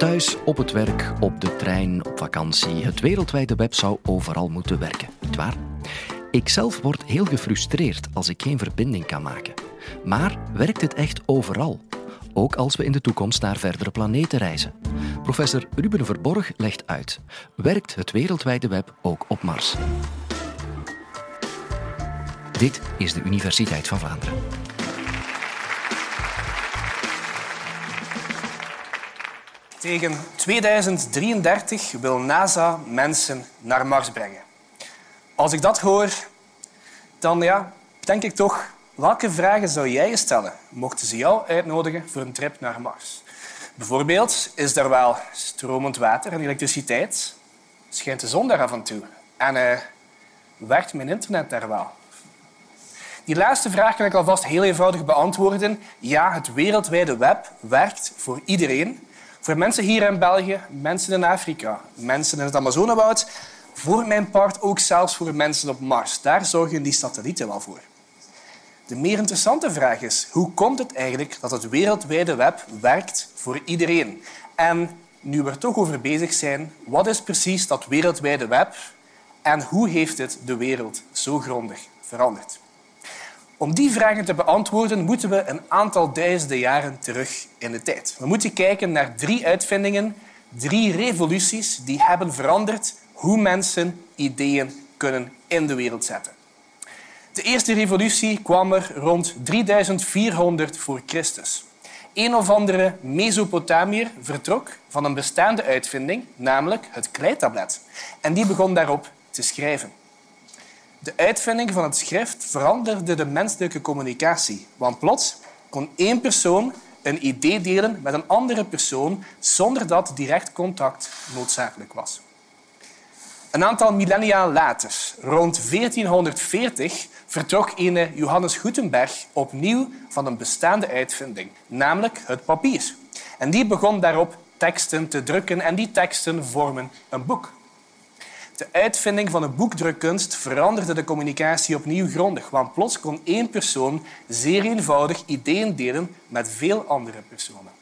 Thuis, op het werk, op de trein, op vakantie. Het wereldwijde web zou overal moeten werken, niet waar? Ik zelf word heel gefrustreerd als ik geen verbinding kan maken. Maar werkt het echt overal? Ook als we in de toekomst naar verdere planeten reizen. Professor Ruben Verborg legt uit. Werkt het wereldwijde web ook op Mars? Dit is de Universiteit van Vlaanderen. Tegen 2033 wil NASA mensen naar Mars brengen. Als ik dat hoor, dan ja, denk ik toch, welke vragen zou jij stellen mochten ze jou uitnodigen voor een trip naar Mars? Bijvoorbeeld, is er wel stromend water en elektriciteit? Schijnt de zon daar af en toe? En uh, werkt mijn internet daar wel? Die laatste vraag kan ik alvast heel eenvoudig beantwoorden. Ja, het wereldwijde web werkt voor iedereen. Voor mensen hier in België, mensen in Afrika, mensen in het Amazonewoud, voor mijn part ook zelfs voor mensen op Mars. Daar zorgen die satellieten wel voor. De meer interessante vraag is, hoe komt het eigenlijk dat het wereldwijde web werkt voor iedereen? En nu we er toch over bezig zijn, wat is precies dat wereldwijde web en hoe heeft het de wereld zo grondig veranderd? Om die vragen te beantwoorden moeten we een aantal duizenden jaren terug in de tijd. We moeten kijken naar drie uitvindingen, drie revoluties die hebben veranderd hoe mensen ideeën kunnen in de wereld zetten. De eerste revolutie kwam er rond 3400 voor Christus. Een of andere Mesopotamiër vertrok van een bestaande uitvinding, namelijk het kleitablet. En die begon daarop te schrijven. De uitvinding van het schrift veranderde de menselijke communicatie. Want plots kon één persoon een idee delen met een andere persoon zonder dat direct contact noodzakelijk was. Een aantal millennia later, rond 1440, vertrok ene Johannes Gutenberg opnieuw van een bestaande uitvinding, namelijk het papier. En die begon daarop teksten te drukken en die teksten vormen een boek. De uitvinding van de boekdrukkunst veranderde de communicatie opnieuw grondig, want plots kon één persoon zeer eenvoudig ideeën delen met veel andere personen.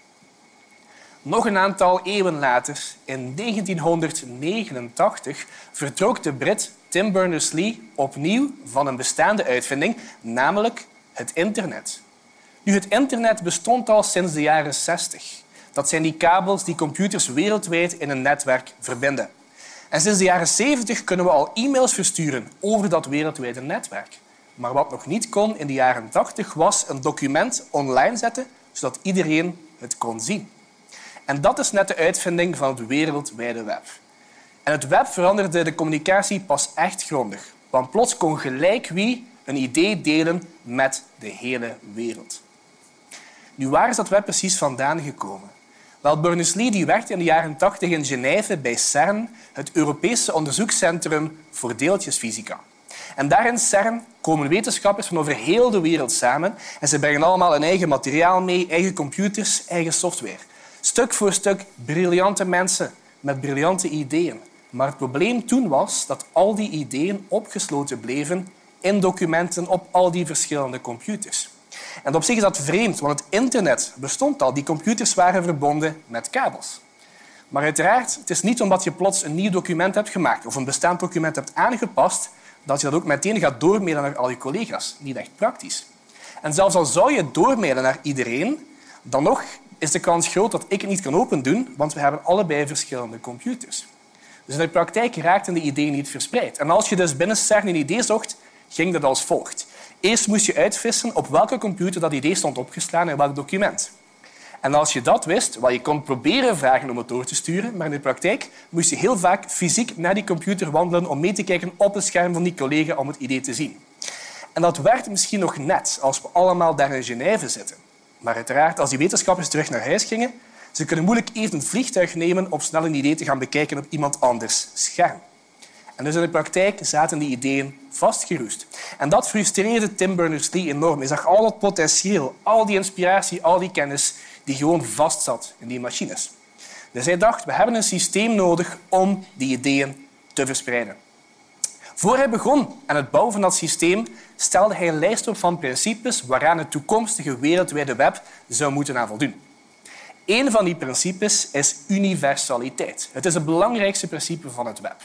Nog een aantal eeuwen later, in 1989, vertrok de Brit Tim Berners-Lee opnieuw van een bestaande uitvinding, namelijk het internet. Nu, het internet bestond al sinds de jaren 60. Dat zijn die kabels die computers wereldwijd in een netwerk verbinden. En sinds de jaren 70 kunnen we al e-mails versturen over dat wereldwijde netwerk. Maar wat nog niet kon in de jaren 80 was een document online zetten zodat iedereen het kon zien. En dat is net de uitvinding van het wereldwijde web. En het web veranderde de communicatie pas echt grondig. Want plots kon gelijk wie een idee delen met de hele wereld. Nu, waar is dat web precies vandaan gekomen? Wel, Berners-Lee die werkte in de jaren 80 in Genève bij CERN, het Europese onderzoekscentrum voor deeltjesfysica. En daar in CERN komen wetenschappers van over heel de wereld samen en ze brengen allemaal een eigen materiaal mee, eigen computers, eigen software. Stuk voor stuk briljante mensen met briljante ideeën. Maar het probleem toen was dat al die ideeën opgesloten bleven in documenten op al die verschillende computers. En op zich is dat vreemd, want het internet bestond al. Die computers waren verbonden met kabels. Maar uiteraard, het is niet omdat je plots een nieuw document hebt gemaakt of een bestaand document hebt aangepast, dat je dat ook meteen gaat doormailen naar al je collega's. Niet echt praktisch. En zelfs al zou je doormailen naar iedereen, dan nog is de kans groot dat ik het niet kan opendoen, want we hebben allebei verschillende computers. Dus in de praktijk raakten de ideeën niet verspreid. En als je dus binnen CERN een idee zocht, ging dat als volgt. Eerst moest je uitvissen op welke computer dat idee stond opgeslagen in welk document. En als je dat wist, wel, je kon proberen vragen om het door te sturen, maar in de praktijk moest je heel vaak fysiek naar die computer wandelen om mee te kijken op het scherm van die collega om het idee te zien. En dat werkt misschien nog net als we allemaal daar in Genève zitten. Maar uiteraard, als die wetenschappers terug naar huis gingen, ze kunnen moeilijk even een vliegtuig nemen om snel een idee te gaan bekijken op iemand anders scherm. En dus in de praktijk zaten die ideeën vastgeroest. En dat frustreerde Tim Berners-Lee enorm. Hij zag al dat potentieel, al die inspiratie, al die kennis die gewoon vastzat in die machines. Dus hij dacht, we hebben een systeem nodig om die ideeën te verspreiden. Voor hij begon aan het bouwen van dat systeem, stelde hij een lijst op van principes waaraan het toekomstige wereldwijde web zou moeten aan voldoen. Een van die principes is universaliteit. Het is het belangrijkste principe van het web.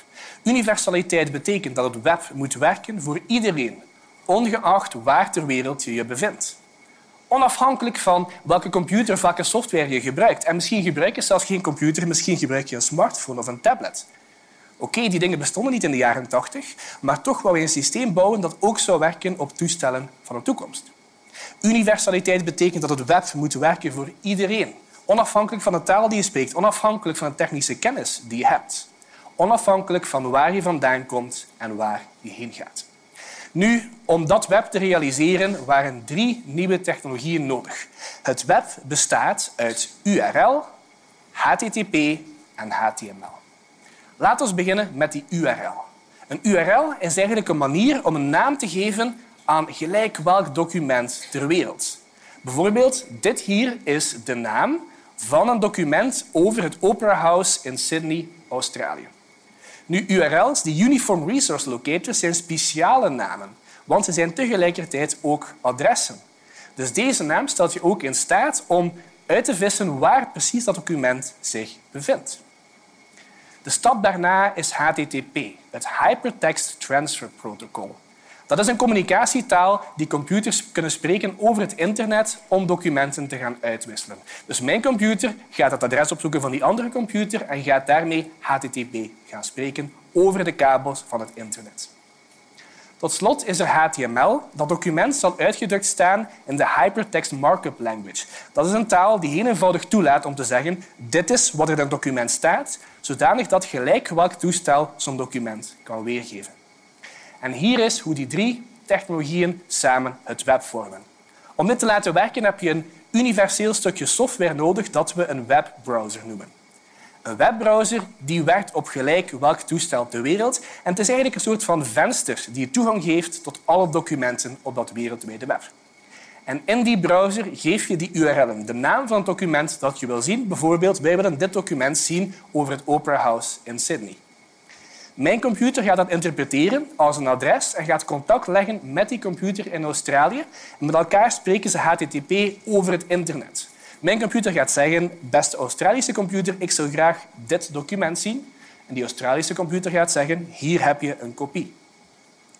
Universaliteit betekent dat het web moet werken voor iedereen, ongeacht waar ter wereld je je bevindt. Onafhankelijk van welke computer welke software je gebruikt. En misschien gebruik je zelfs geen computer, misschien gebruik je een smartphone of een tablet. Oké, die dingen bestonden niet in de jaren 80, maar toch wou je een systeem bouwen dat ook zou werken op toestellen van de toekomst. Universaliteit betekent dat het web moet werken voor iedereen, onafhankelijk van de taal die je spreekt, onafhankelijk van de technische kennis die je hebt, onafhankelijk van waar je vandaan komt en waar je heen gaat. Nu, om dat web te realiseren waren drie nieuwe technologieën nodig. Het web bestaat uit URL, HTTP en HTML. Laten we beginnen met die URL. Een URL is eigenlijk een manier om een naam te geven aan gelijk welk document ter wereld. Bijvoorbeeld, dit hier is de naam van een document over het Opera House in Sydney, Australië. Nu, URL's, die Uniform Resource Locators, zijn speciale namen, want ze zijn tegelijkertijd ook adressen. Dus deze naam stelt je ook in staat om uit te vissen waar precies dat document zich bevindt. De stap daarna is HTTP, het Hypertext Transfer Protocol. Dat is een communicatietaal die computers kunnen spreken over het internet om documenten te gaan uitwisselen. Dus mijn computer gaat het adres opzoeken van die andere computer en gaat daarmee HTTP gaan spreken over de kabels van het internet. Tot slot is er HTML. Dat document zal uitgedrukt staan in de Hypertext Markup Language. Dat is een taal die heel eenvoudig toelaat om te zeggen dit is wat er in het document staat, zodanig dat gelijk welk toestel zo'n document kan weergeven. En hier is hoe die drie technologieën samen het web vormen. Om dit te laten werken heb je een universeel stukje software nodig dat we een webbrowser noemen. Een webbrowser die werkt op gelijk welk toestel ter wereld. En het is eigenlijk een soort van venster die toegang geeft tot alle documenten op dat wereldwijde web. En in die browser geef je die URL'en, de naam van het document dat je wil zien. Bijvoorbeeld, wij willen dit document zien over het Opera House in Sydney. Mijn computer gaat dat interpreteren als een adres en gaat contact leggen met die computer in Australië. En met elkaar spreken ze HTTP over het internet. Mijn computer gaat zeggen, beste Australische computer, ik zou graag dit document zien. En die Australische computer gaat zeggen, hier heb je een kopie.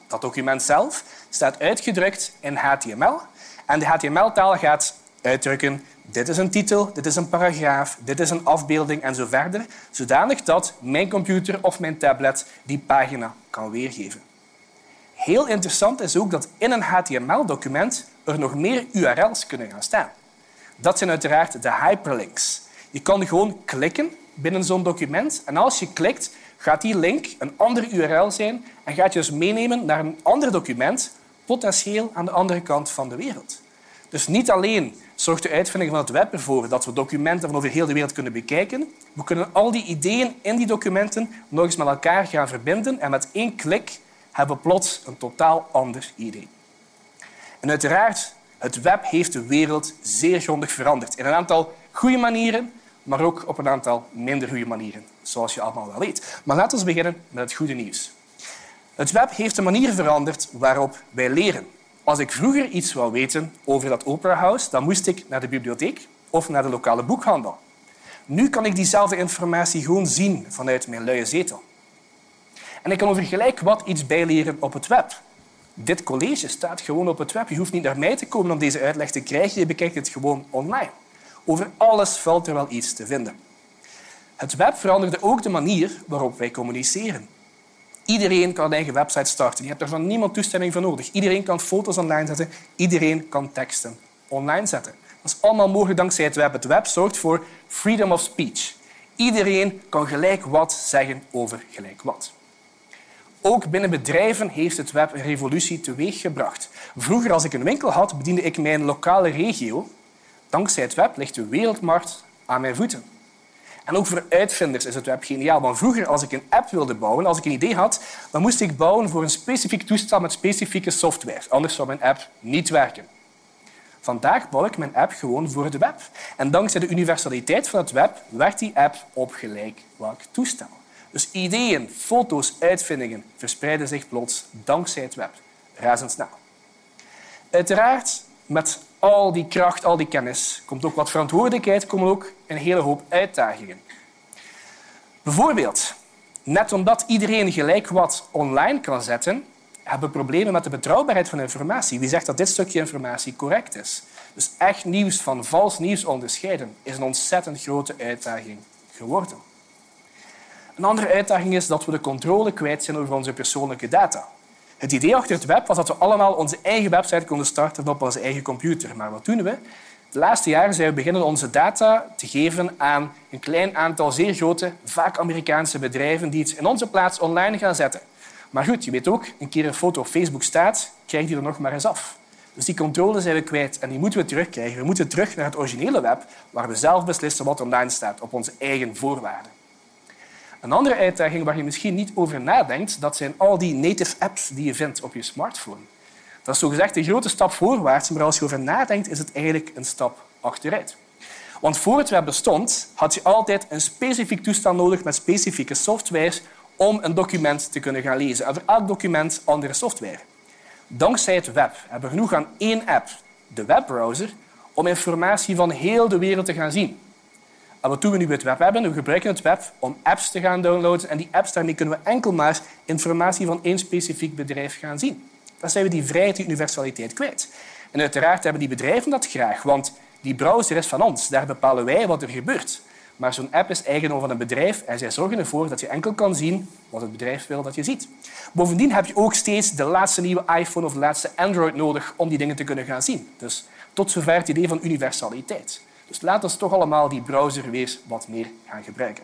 Dat document zelf staat uitgedrukt in HTML. En de HTML-taal gaat uitdrukken, dit is een titel, dit is een paragraaf, dit is een afbeelding en zo verder, zodanig dat mijn computer of mijn tablet die pagina kan weergeven. Heel interessant is ook dat in een HTML-document er nog meer URL's kunnen gaan staan. Dat zijn uiteraard de hyperlinks. Je kan gewoon klikken binnen zo'n document en als je klikt, gaat die link een andere URL zijn en gaat je dus meenemen naar een ander document, potentieel aan de andere kant van de wereld. Dus niet alleen zorgt de uitvinding van het web ervoor dat we documenten van over heel de wereld kunnen bekijken, we kunnen al die ideeën in die documenten nog eens met elkaar gaan verbinden en met één klik hebben we plots een totaal ander idee. En uiteraard het web heeft de wereld zeer grondig veranderd. In een aantal goede manieren, maar ook op een aantal minder goede manieren, zoals je allemaal wel weet. Maar laten we beginnen met het goede nieuws. Het web heeft de manier veranderd waarop wij leren. Als ik vroeger iets wou weten over dat Opera House, dan moest ik naar de bibliotheek of naar de lokale boekhandel. Nu kan ik diezelfde informatie gewoon zien vanuit mijn luie zetel. En ik kan over gelijk wat iets bijleren op het web. Dit college staat gewoon op het web. Je hoeft niet naar mij te komen om deze uitleg te krijgen. Je bekijkt het gewoon online. Over alles valt er wel iets te vinden. Het web veranderde ook de manier waarop wij communiceren. Iedereen kan een eigen website starten. Je hebt er van niemand toestemming voor nodig. Iedereen kan foto's online zetten. Iedereen kan teksten online zetten. Dat is allemaal mogelijk dankzij het web. Het web zorgt voor freedom of speech. Iedereen kan gelijk wat zeggen over gelijk wat. Ook binnen bedrijven heeft het web een revolutie teweeggebracht. Vroeger, als ik een winkel had, bediende ik mijn lokale regio. Dankzij het web ligt de wereldmarkt aan mijn voeten. En ook voor uitvinders is het web geniaal. Want vroeger, als ik een app wilde bouwen, als ik een idee had, dan moest ik bouwen voor een specifiek toestel met specifieke software. Anders zou mijn app niet werken. Vandaag bouw ik mijn app gewoon voor het web. En dankzij de universaliteit van het web werkt die app op gelijk welk toestel. Dus ideeën, foto's, uitvindingen verspreiden zich plots dankzij het web razendsnel. Uiteraard, met al die kracht, al die kennis, komt ook wat verantwoordelijkheid, komen ook een hele hoop uitdagingen. Bijvoorbeeld, net omdat iedereen gelijk wat online kan zetten, hebben we problemen met de betrouwbaarheid van informatie. Wie zegt dat dit stukje informatie correct is? Dus echt nieuws van vals nieuws onderscheiden is een ontzettend grote uitdaging geworden. Een andere uitdaging is dat we de controle kwijt zijn over onze persoonlijke data. Het idee achter het web was dat we allemaal onze eigen website konden starten op onze eigen computer. Maar wat doen we? De laatste jaren zijn we beginnen onze data te geven aan een klein aantal zeer grote, vaak Amerikaanse bedrijven die iets in onze plaats online gaan zetten. Maar goed, je weet ook, een keer een foto op Facebook staat, krijg je er nog maar eens af. Dus die controle zijn we kwijt en die moeten we terugkrijgen. We moeten terug naar het originele web, waar we zelf beslissen wat online staat, op onze eigen voorwaarden. Een andere uitdaging waar je misschien niet over nadenkt, dat zijn al die native apps die je vindt op je smartphone. Dat is zogezegd een grote stap voorwaarts, maar als je over nadenkt, is het eigenlijk een stap achteruit. Want voor het web bestond, had je altijd een specifiek toestel nodig met specifieke software om een document te kunnen gaan lezen. En voor elk document andere software. Dankzij het web hebben we genoeg aan één app, de webbrowser, om informatie van heel de wereld te gaan zien. En wat doen we nu met het web hebben? We gebruiken het web om apps te gaan downloaden. En die apps, daarmee kunnen we enkel maar informatie van één specifiek bedrijf gaan zien. Dan zijn we die vrijheid, die universaliteit kwijt. En uiteraard hebben die bedrijven dat graag, want die browser is van ons. Daar bepalen wij wat er gebeurt. Maar zo'n app is eigendom van een bedrijf en zij zorgen ervoor dat je enkel kan zien wat het bedrijf wil dat je ziet. Bovendien heb je ook steeds de laatste nieuwe iPhone of de laatste Android nodig om die dingen te kunnen gaan zien. Dus tot zover het idee van universaliteit. Dus laten we toch allemaal die browser weer wat meer gaan gebruiken.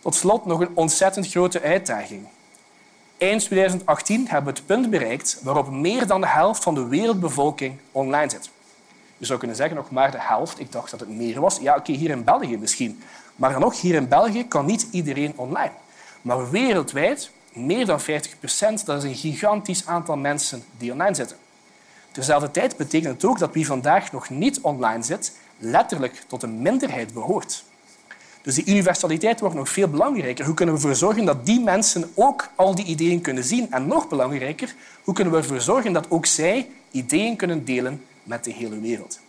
Tot slot nog een ontzettend grote uitdaging. Eind 2018 hebben we het punt bereikt waarop meer dan de helft van de wereldbevolking online zit. Je zou kunnen zeggen nog maar de helft. Ik dacht dat het meer was. Ja, oké, hier in België misschien. Maar dan ook hier in België kan niet iedereen online. Maar wereldwijd, meer dan 50 procent, dat is een gigantisch aantal mensen die online zitten. Terzelfde tijd betekent het ook dat wie vandaag nog niet online zit, letterlijk tot een minderheid behoort. Dus die universaliteit wordt nog veel belangrijker. Hoe kunnen we ervoor zorgen dat die mensen ook al die ideeën kunnen zien? En nog belangrijker, hoe kunnen we ervoor zorgen dat ook zij ideeën kunnen delen met de hele wereld?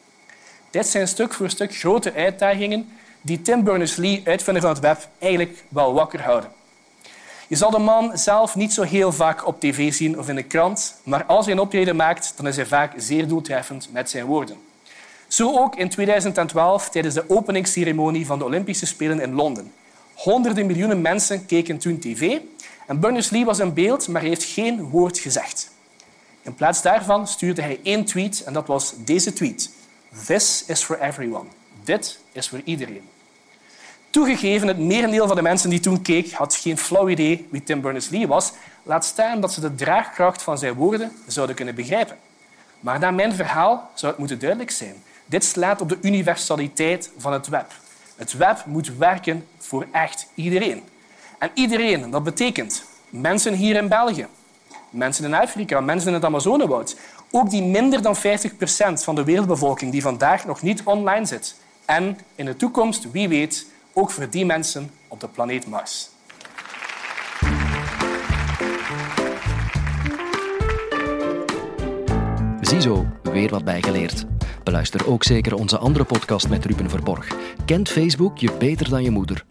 Dit zijn stuk voor stuk grote uitdagingen die Tim Berners-Lee, uitvinder van het web, eigenlijk wel wakker houden. Je zal de man zelf niet zo heel vaak op tv zien of in de krant, maar als hij een optreden maakt, dan is hij vaak zeer doeltreffend met zijn woorden. Zo ook in 2012 tijdens de openingsceremonie van de Olympische Spelen in Londen. Honderden miljoenen mensen keken toen tv en Berners-Lee was in beeld, maar heeft geen woord gezegd. In plaats daarvan stuurde hij één tweet en dat was deze tweet. This is for everyone. Dit is voor iedereen. Toegegeven, het merendeel van de mensen die toen keek had geen flauw idee wie Tim Berners-Lee was, laat staan dat ze de draagkracht van zijn woorden zouden kunnen begrijpen. Maar na mijn verhaal zou het moeten duidelijk zijn. Dit slaat op de universaliteit van het web. Het web moet werken voor echt iedereen. En iedereen, dat betekent mensen hier in België, mensen in Afrika, mensen in het Amazonewoud, ook die minder dan 50 procent van de wereldbevolking die vandaag nog niet online zit. En in de toekomst, wie weet, ook voor die mensen op de planeet Mars. Ziezo, weer wat bijgeleerd. Beluister ook zeker onze andere podcast met Ruben Verborg. Kent Facebook je beter dan je moeder?